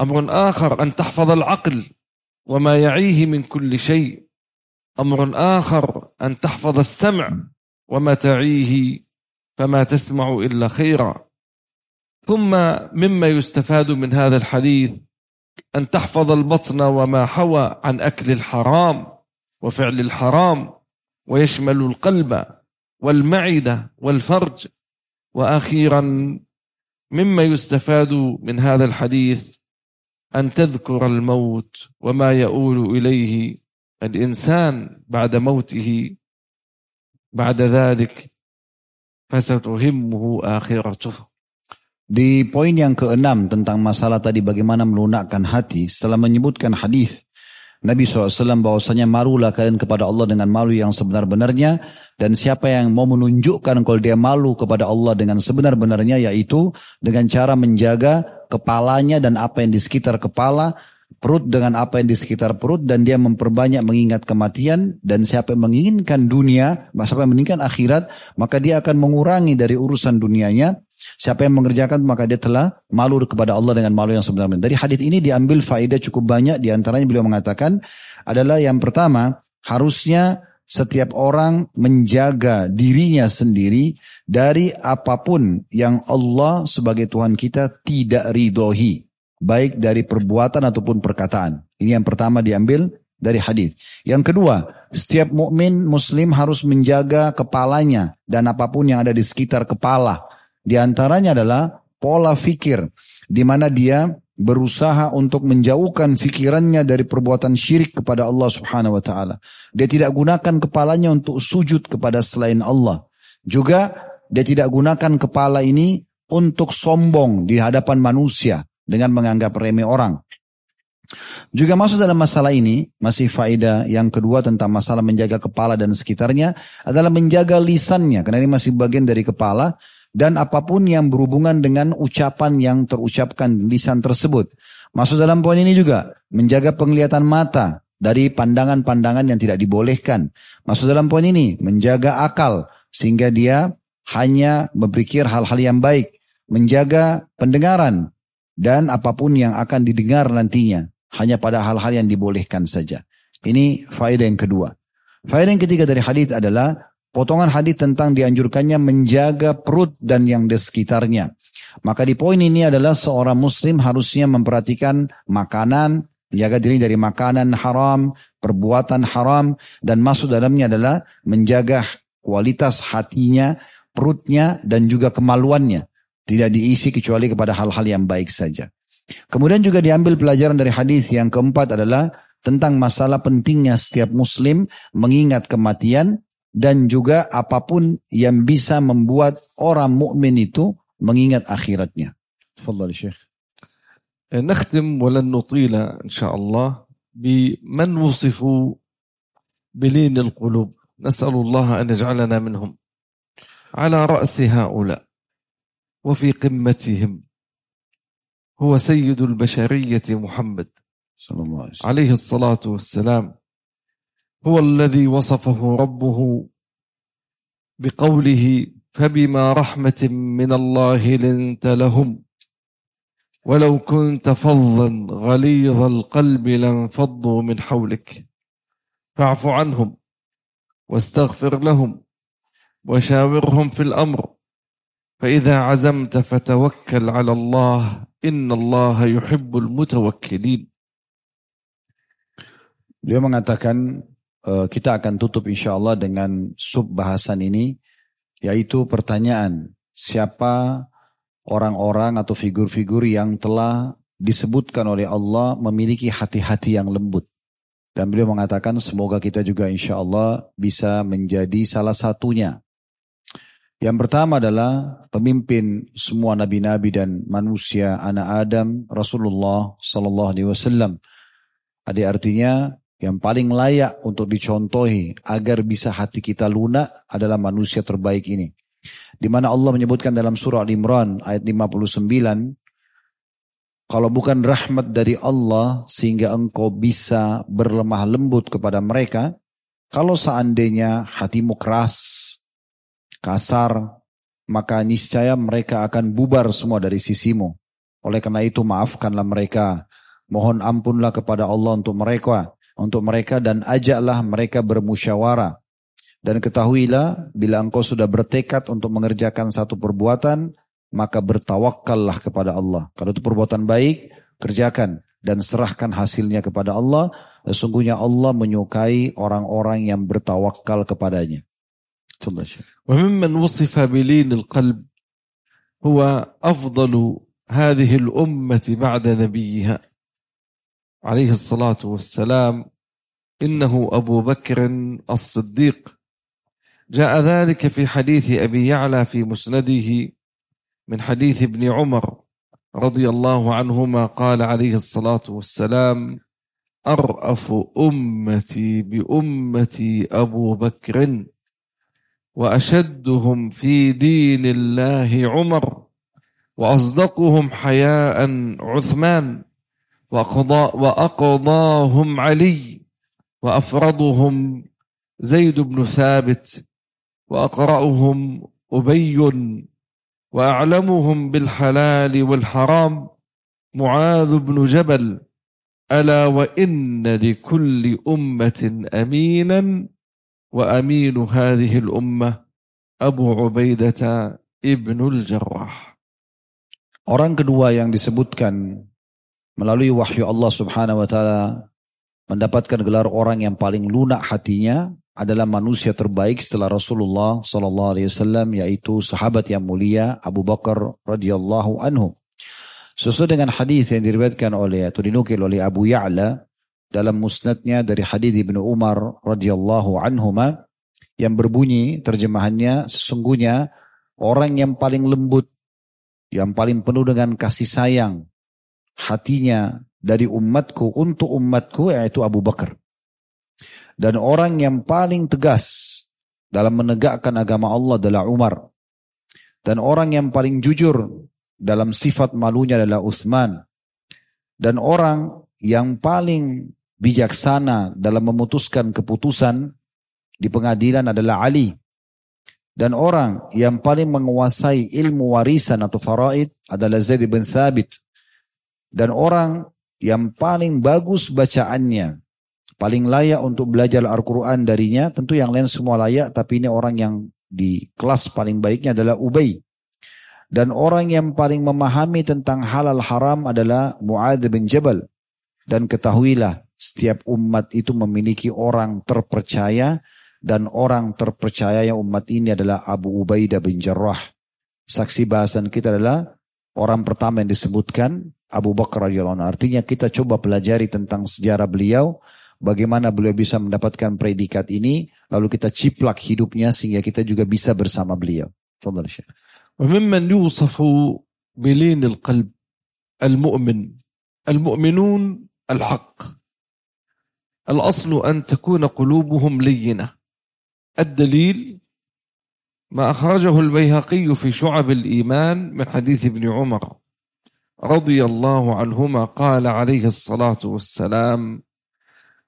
أمر آخر أن تحفظ العقل وما يعيه من كل شيء. أمر آخر أن تحفظ السمع وما تعيه فما تسمع إلا خيرا. ثم مما يستفاد من هذا الحديث أن تحفظ البطن وما حوى عن أكل الحرام وفعل الحرام ويشمل القلب والمعدة والفرج. وأخيرا مما يستفاد من هذا الحديث أن تذكر الموت وما يؤول إليه الإنسان بعد موته بعد ذلك فستهمه آخرته Di poin yang keenam tentang masalah tadi bagaimana melunakkan hati setelah menyebutkan hadis Nabi SAW bahwasanya malulah kalian kepada Allah dengan malu yang sebenar-benarnya dan siapa yang mau menunjukkan kalau dia malu kepada Allah dengan sebenar-benarnya yaitu dengan cara menjaga kepalanya dan apa yang di sekitar kepala, perut dengan apa yang di sekitar perut dan dia memperbanyak mengingat kematian dan siapa yang menginginkan dunia, siapa yang menginginkan akhirat, maka dia akan mengurangi dari urusan dunianya. Siapa yang mengerjakan maka dia telah malu kepada Allah dengan malu yang sebenarnya. Dari hadis ini diambil faedah cukup banyak di antaranya beliau mengatakan adalah yang pertama harusnya setiap orang menjaga dirinya sendiri dari apa pun yang Allah sebagai Tuhan kita tidak ridhoi. Baik dari perbuatan ataupun perkataan. Ini yang pertama diambil dari hadis. Yang kedua, setiap mukmin muslim harus menjaga kepalanya dan apa pun yang ada di sekitar kepala. Di antaranya adalah pola fikir di mana dia berusaha untuk menjauhkan fikirannya dari perbuatan syirik kepada Allah Subhanahu wa taala. Dia tidak gunakan kepalanya untuk sujud kepada selain Allah. Juga dia tidak gunakan kepala ini untuk sombong di hadapan manusia dengan menganggap remeh orang. Juga masuk dalam masalah ini, masih faedah yang kedua tentang masalah menjaga kepala dan sekitarnya adalah menjaga lisannya, karena ini masih bagian dari kepala, dan apa pun yang berhubungan dengan ucapan yang terucapkan lisan tersebut. Masuk dalam poin ini juga menjaga penglihatan mata dari pandangan-pandangan yang tidak dibolehkan. Masuk dalam poin ini menjaga akal sehingga dia hanya berpikir hal-hal yang baik, menjaga pendengaran dan apa pun yang akan didengar nantinya hanya pada hal-hal yang dibolehkan saja. Ini faedah yang kedua. Faedah yang ketiga dari hadis adalah Potongan hadis tentang dianjurkannya menjaga perut dan yang di sekitarnya. Maka di poin ini adalah seorang muslim harusnya memperhatikan makanan, menjaga diri dari makanan haram, perbuatan haram, dan masuk dalamnya adalah menjaga kualitas hatinya, perutnya, dan juga kemaluannya. Tidak diisi kecuali kepada hal-hal yang baik saja. Kemudian juga diambil pelajaran dari hadis yang keempat adalah tentang masalah pentingnya setiap muslim mengingat kematian dan juga apapun yang bisa membuat orang mukmin itu mengingat akhiratnya. تفضل شيخ. نختم ولن نطيل إن شاء الله بمن وصفوا بلين القلوب نسأل الله أن يجعلنا منهم على رأس هؤلاء وفي قمتهم هو سيد البشرية محمد صلى الله عليه, الصلاة والسلام هو الذي وصفه ربه بقوله فبما رحمة من الله لنت لهم. ولو كنت فظا غليظ القلب لانفضوا من حولك. فاعف عنهم واستغفر لهم وشاورهم في الأمر. فإذا عزمت فتوكل على الله إن الله يحب المتوكلين. Beliau mengatakan kita akan tutup insya Allah dengan sub bahasan ini, yaitu pertanyaan siapa orang-orang atau figur-figur yang telah disebutkan oleh Allah memiliki hati-hati yang lembut. Dan beliau mengatakan semoga kita juga insya Allah bisa menjadi salah satunya. Yang pertama adalah pemimpin semua nabi-nabi dan manusia anak Adam Rasulullah Sallallahu Alaihi Wasallam. Ada artinya yang paling layak untuk dicontohi agar bisa hati kita lunak adalah manusia terbaik ini. Di mana Allah menyebutkan dalam surah Al-Imran ayat 59, kalau bukan rahmat dari Allah sehingga engkau bisa berlemah lembut kepada mereka, kalau seandainya hatimu keras, kasar, maka niscaya mereka akan bubar semua dari sisimu. Oleh karena itu maafkanlah mereka. Mohon ampunlah kepada Allah untuk mereka untuk mereka dan ajaklah mereka bermusyawarah. Dan ketahuilah bila engkau sudah bertekad untuk mengerjakan satu perbuatan, maka bertawakallah kepada Allah. Kalau itu perbuatan baik, kerjakan dan serahkan hasilnya kepada Allah. Sesungguhnya Allah menyukai orang-orang yang bertawakal kepadanya. وممن وصف بلين القلب هو أفضل هذه الأمة بعد نبيها عليه الصلاة والسلام إنه أبو بكر الصديق. جاء ذلك في حديث أبي يعلى في مسنده من حديث ابن عمر رضي الله عنهما قال عليه الصلاة والسلام أرأف أمتي بأمتي أبو بكر وأشدهم في دين الله عمر وأصدقهم حياء عثمان. وأقضى وأقضاهم علي وأفرضهم زيد بن ثابت وأقرأهم أبي وأعلمهم بالحلال والحرام معاذ بن جبل ألا وإن لكل أمة أمينا وأمين هذه الأمة أبو عبيدة ابن الجراح. Orang kedua yang disebutkan melalui wahyu Allah Subhanahu wa taala mendapatkan gelar orang yang paling lunak hatinya adalah manusia terbaik setelah Rasulullah sallallahu alaihi wasallam yaitu sahabat yang mulia Abu Bakar radhiyallahu anhu. Sesuai dengan hadis yang diriwayatkan oleh atau dinukil oleh Abu Ya'la dalam musnadnya dari hadis Ibnu Umar radhiyallahu anhuma yang berbunyi terjemahannya sesungguhnya orang yang paling lembut yang paling penuh dengan kasih sayang hatinya dari umatku untuk umatku yaitu Abu Bakar. Dan orang yang paling tegas dalam menegakkan agama Allah adalah Umar. Dan orang yang paling jujur dalam sifat malunya adalah Uthman. Dan orang yang paling bijaksana dalam memutuskan keputusan di pengadilan adalah Ali. Dan orang yang paling menguasai ilmu warisan atau faraid adalah Zaid bin Thabit. Dan orang yang paling bagus bacaannya, paling layak untuk belajar Al-Quran darinya, tentu yang lain semua layak, tapi ini orang yang di kelas paling baiknya adalah Ubay. Dan orang yang paling memahami tentang halal haram adalah Mu'adz bin Jabal. Dan ketahuilah, setiap umat itu memiliki orang terpercaya dan orang terpercaya yang umat ini adalah Abu Ubaidah bin Jarrah. Saksi bahasan kita adalah orang pertama yang disebutkan Abu Bakar radhiyallahu Artinya kita coba pelajari tentang sejarah beliau, bagaimana beliau bisa mendapatkan predikat ini, lalu kita ciplak hidupnya sehingga kita juga bisa bersama beliau. وممن يوصف بلين القلب المؤمن المؤمنون الحق الأصل أن تكون قلوبهم لينة الدليل ما أخرجه البيهقي في شعب الإيمان من حديث ابن عمر رضي الله عنهما قال عليه الصلاة والسلام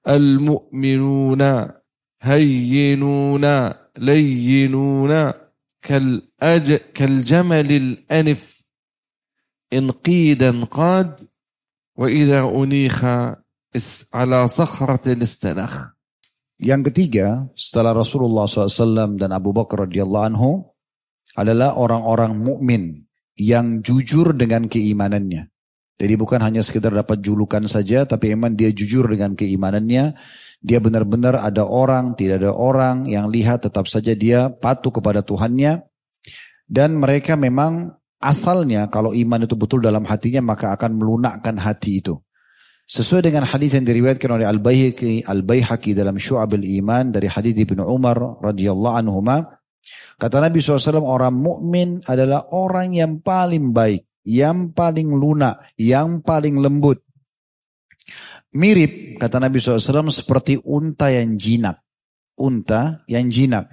المؤمنون هينون لينون كالأج كالجمل الأنف. إن قيد انقاد وإذا أنيخ على صخرة استنخ. Yang ketiga, setelah Rasulullah SAW dan Abu Bakar radhiyallahu anhu adalah orang-orang mukmin. Yang jujur dengan keimanannya. Jadi bukan hanya sekedar dapat julukan saja, tapi emang dia jujur dengan keimanannya. Dia benar-benar ada orang, tidak ada orang yang lihat tetap saja dia patuh kepada Tuhannya. Dan mereka memang asalnya kalau iman itu betul dalam hatinya maka akan melunakkan hati itu. Sesuai dengan hadis yang diriwayatkan oleh Al-Baihaqi Al-Baihaqi dalam Syu'abul Iman dari hadis Ibnu Umar radhiyallahu anhu kata Nabi SAW orang mukmin adalah orang yang paling baik, yang paling lunak, yang paling lembut. Mirip kata Nabi SAW seperti unta yang jinak. Unta yang jinak.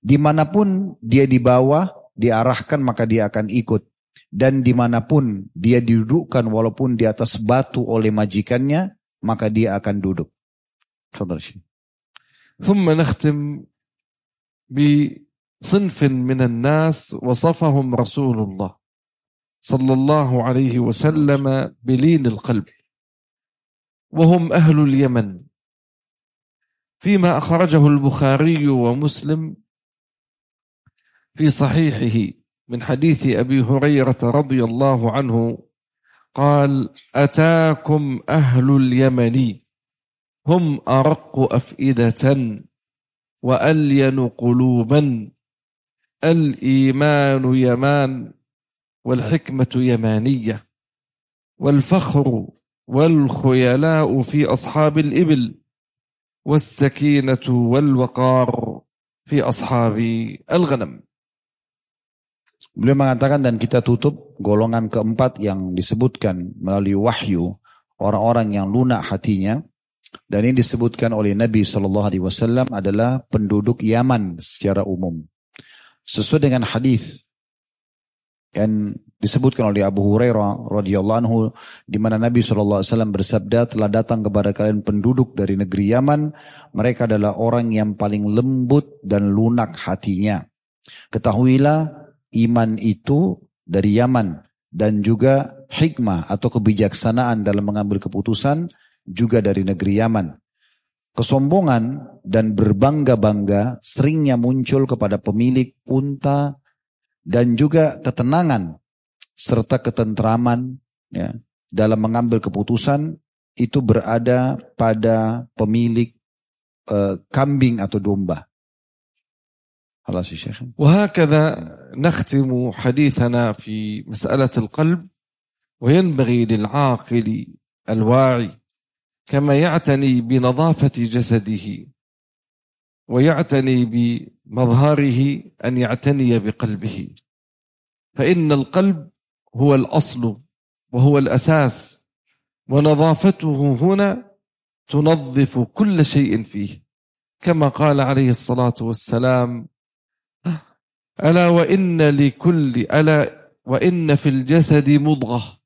Dimanapun dia di bawah, diarahkan maka dia akan ikut dan dimanapun dia didudukkan walaupun di atas batu oleh majikannya maka dia akan duduk. ثم نختم بصنف من الناس وصفهم رسول الله صلى الله عليه وسلم بلين القلب. وهم أهل اليمن. فيما أخرجه البخاري ومسلم في صحيحه من حديث أبي هريرة رضي الله عنه قال أتاكم أهل اليمن. هم أرق أفئدة وألين قلوبا. الإيمان يمان والحكمة يمانية والفخر والخيلاء في أصحاب الإبل والسكينة والوقار في أصحاب الغنم Beliau mengatakan dan kita tutup golongan keempat yang disebutkan melalui wahyu orang-orang yang lunak hatinya dan ini disebutkan oleh Nabi Shallallahu Alaihi Wasallam adalah penduduk Yaman secara umum. Sesuai dengan hadis yang disebutkan oleh Abu Hurairah radhiyallahu anhu di mana Nabi wasallam bersabda telah datang kepada kalian penduduk dari negeri Yaman mereka adalah orang yang paling lembut dan lunak hatinya ketahuilah iman itu dari Yaman dan juga hikmah atau kebijaksanaan dalam mengambil keputusan juga dari negeri Yaman. Kesombongan dan berbangga-bangga seringnya muncul kepada pemilik unta dan juga ketenangan serta ketentraman ya, dalam mengambil keputusan itu berada pada pemilik uh, kambing atau domba. خلاص يا شيخ وهكذا نختم حديثنا في مسألة القلب وينبغي للعاقل الواعي كما يعتني بنظافة جسده ويعتني بمظهره أن يعتني بقلبه. فإن القلب هو الأصل وهو الأساس ونظافته هنا تنظف كل شيء فيه. كما قال عليه الصلاة والسلام ألا وإن لكل ألا وإن في الجسد مضغة.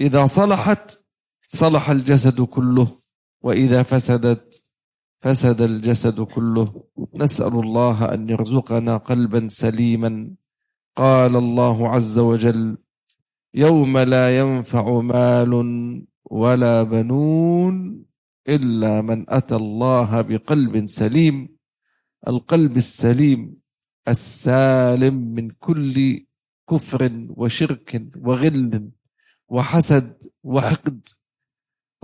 إذا صلحت صلح الجسد كله وإذا فسدت فسد الجسد كله. نسأل الله أن يرزقنا قلبا سليما. قال الله عز وجل يوم لا ينفع مال ولا بنون إلا من أتى الله بقلب سليم. القلب السليم السالم من كل كفر وشرك وغل وحسد وحقد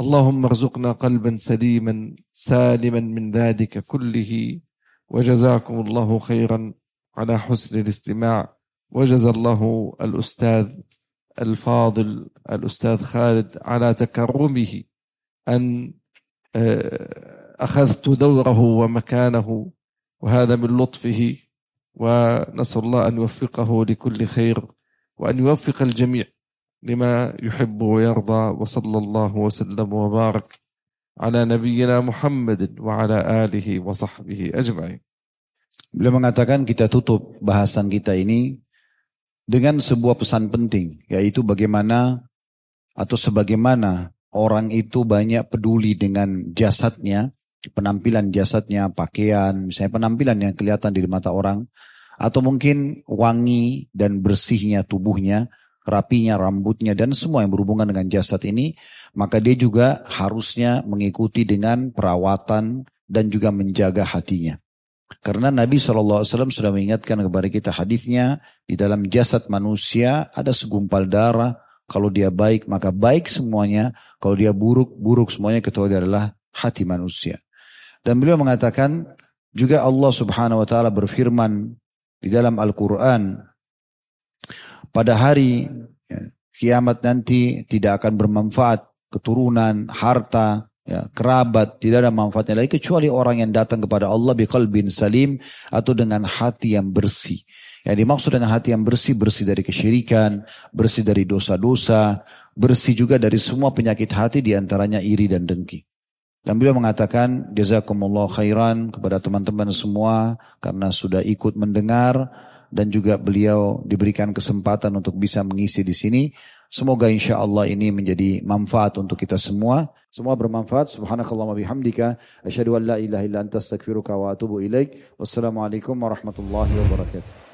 اللهم ارزقنا قلبا سليما سالما من ذلك كله وجزاكم الله خيرا على حسن الاستماع. وجزى الله الأستاذ الفاضل الأستاذ خالد على تكرمه أن آه، أخذت دوره ومكانه وهذا من لطفه. ونسأل الله أن يوفقه لكل خير وأن يوفق الجميع. لما يحب ويرضى وصلى الله وسلم وبارك على نبينا محمد وعلى آله وصحبه أجمعين Beliau mengatakan kita tutup bahasan kita ini dengan sebuah pesan penting, yaitu bagaimana atau sebagaimana orang itu banyak peduli dengan jasadnya, penampilan jasadnya, pakaian, misalnya penampilan yang kelihatan di mata orang, atau mungkin wangi dan bersihnya tubuhnya, rapinya rambutnya dan semua yang berhubungan dengan jasad ini, maka dia juga harusnya mengikuti dengan perawatan dan juga menjaga hatinya. Karena Nabi SAW sudah mengingatkan kepada kita hadisnya di dalam jasad manusia ada segumpal darah. Kalau dia baik maka baik semuanya. Kalau dia buruk buruk semuanya. Ketua dia adalah hati manusia. Dan beliau mengatakan juga Allah Subhanahu Wa Taala berfirman di dalam Al-Quran pada hari ya, kiamat nanti tidak akan bermanfaat keturunan, harta, ya, kerabat, tidak ada manfaatnya lagi kecuali orang yang datang kepada Allah biqalbin salim atau dengan hati yang bersih. Yang dimaksud dengan hati yang bersih, bersih dari kesyirikan, bersih dari dosa-dosa, bersih juga dari semua penyakit hati di antaranya iri dan dengki. Dan beliau mengatakan jazakumullah khairan kepada teman-teman semua karena sudah ikut mendengar dan juga beliau diberikan kesempatan untuk bisa mengisi di sini. Semoga insya Allah ini menjadi manfaat untuk kita semua. Semua bermanfaat. Subhanakallah bihamdika. Asyadu an la ilaha illa anta astaghfiruka wa atubu ilaik. Wassalamualaikum warahmatullahi wabarakatuh.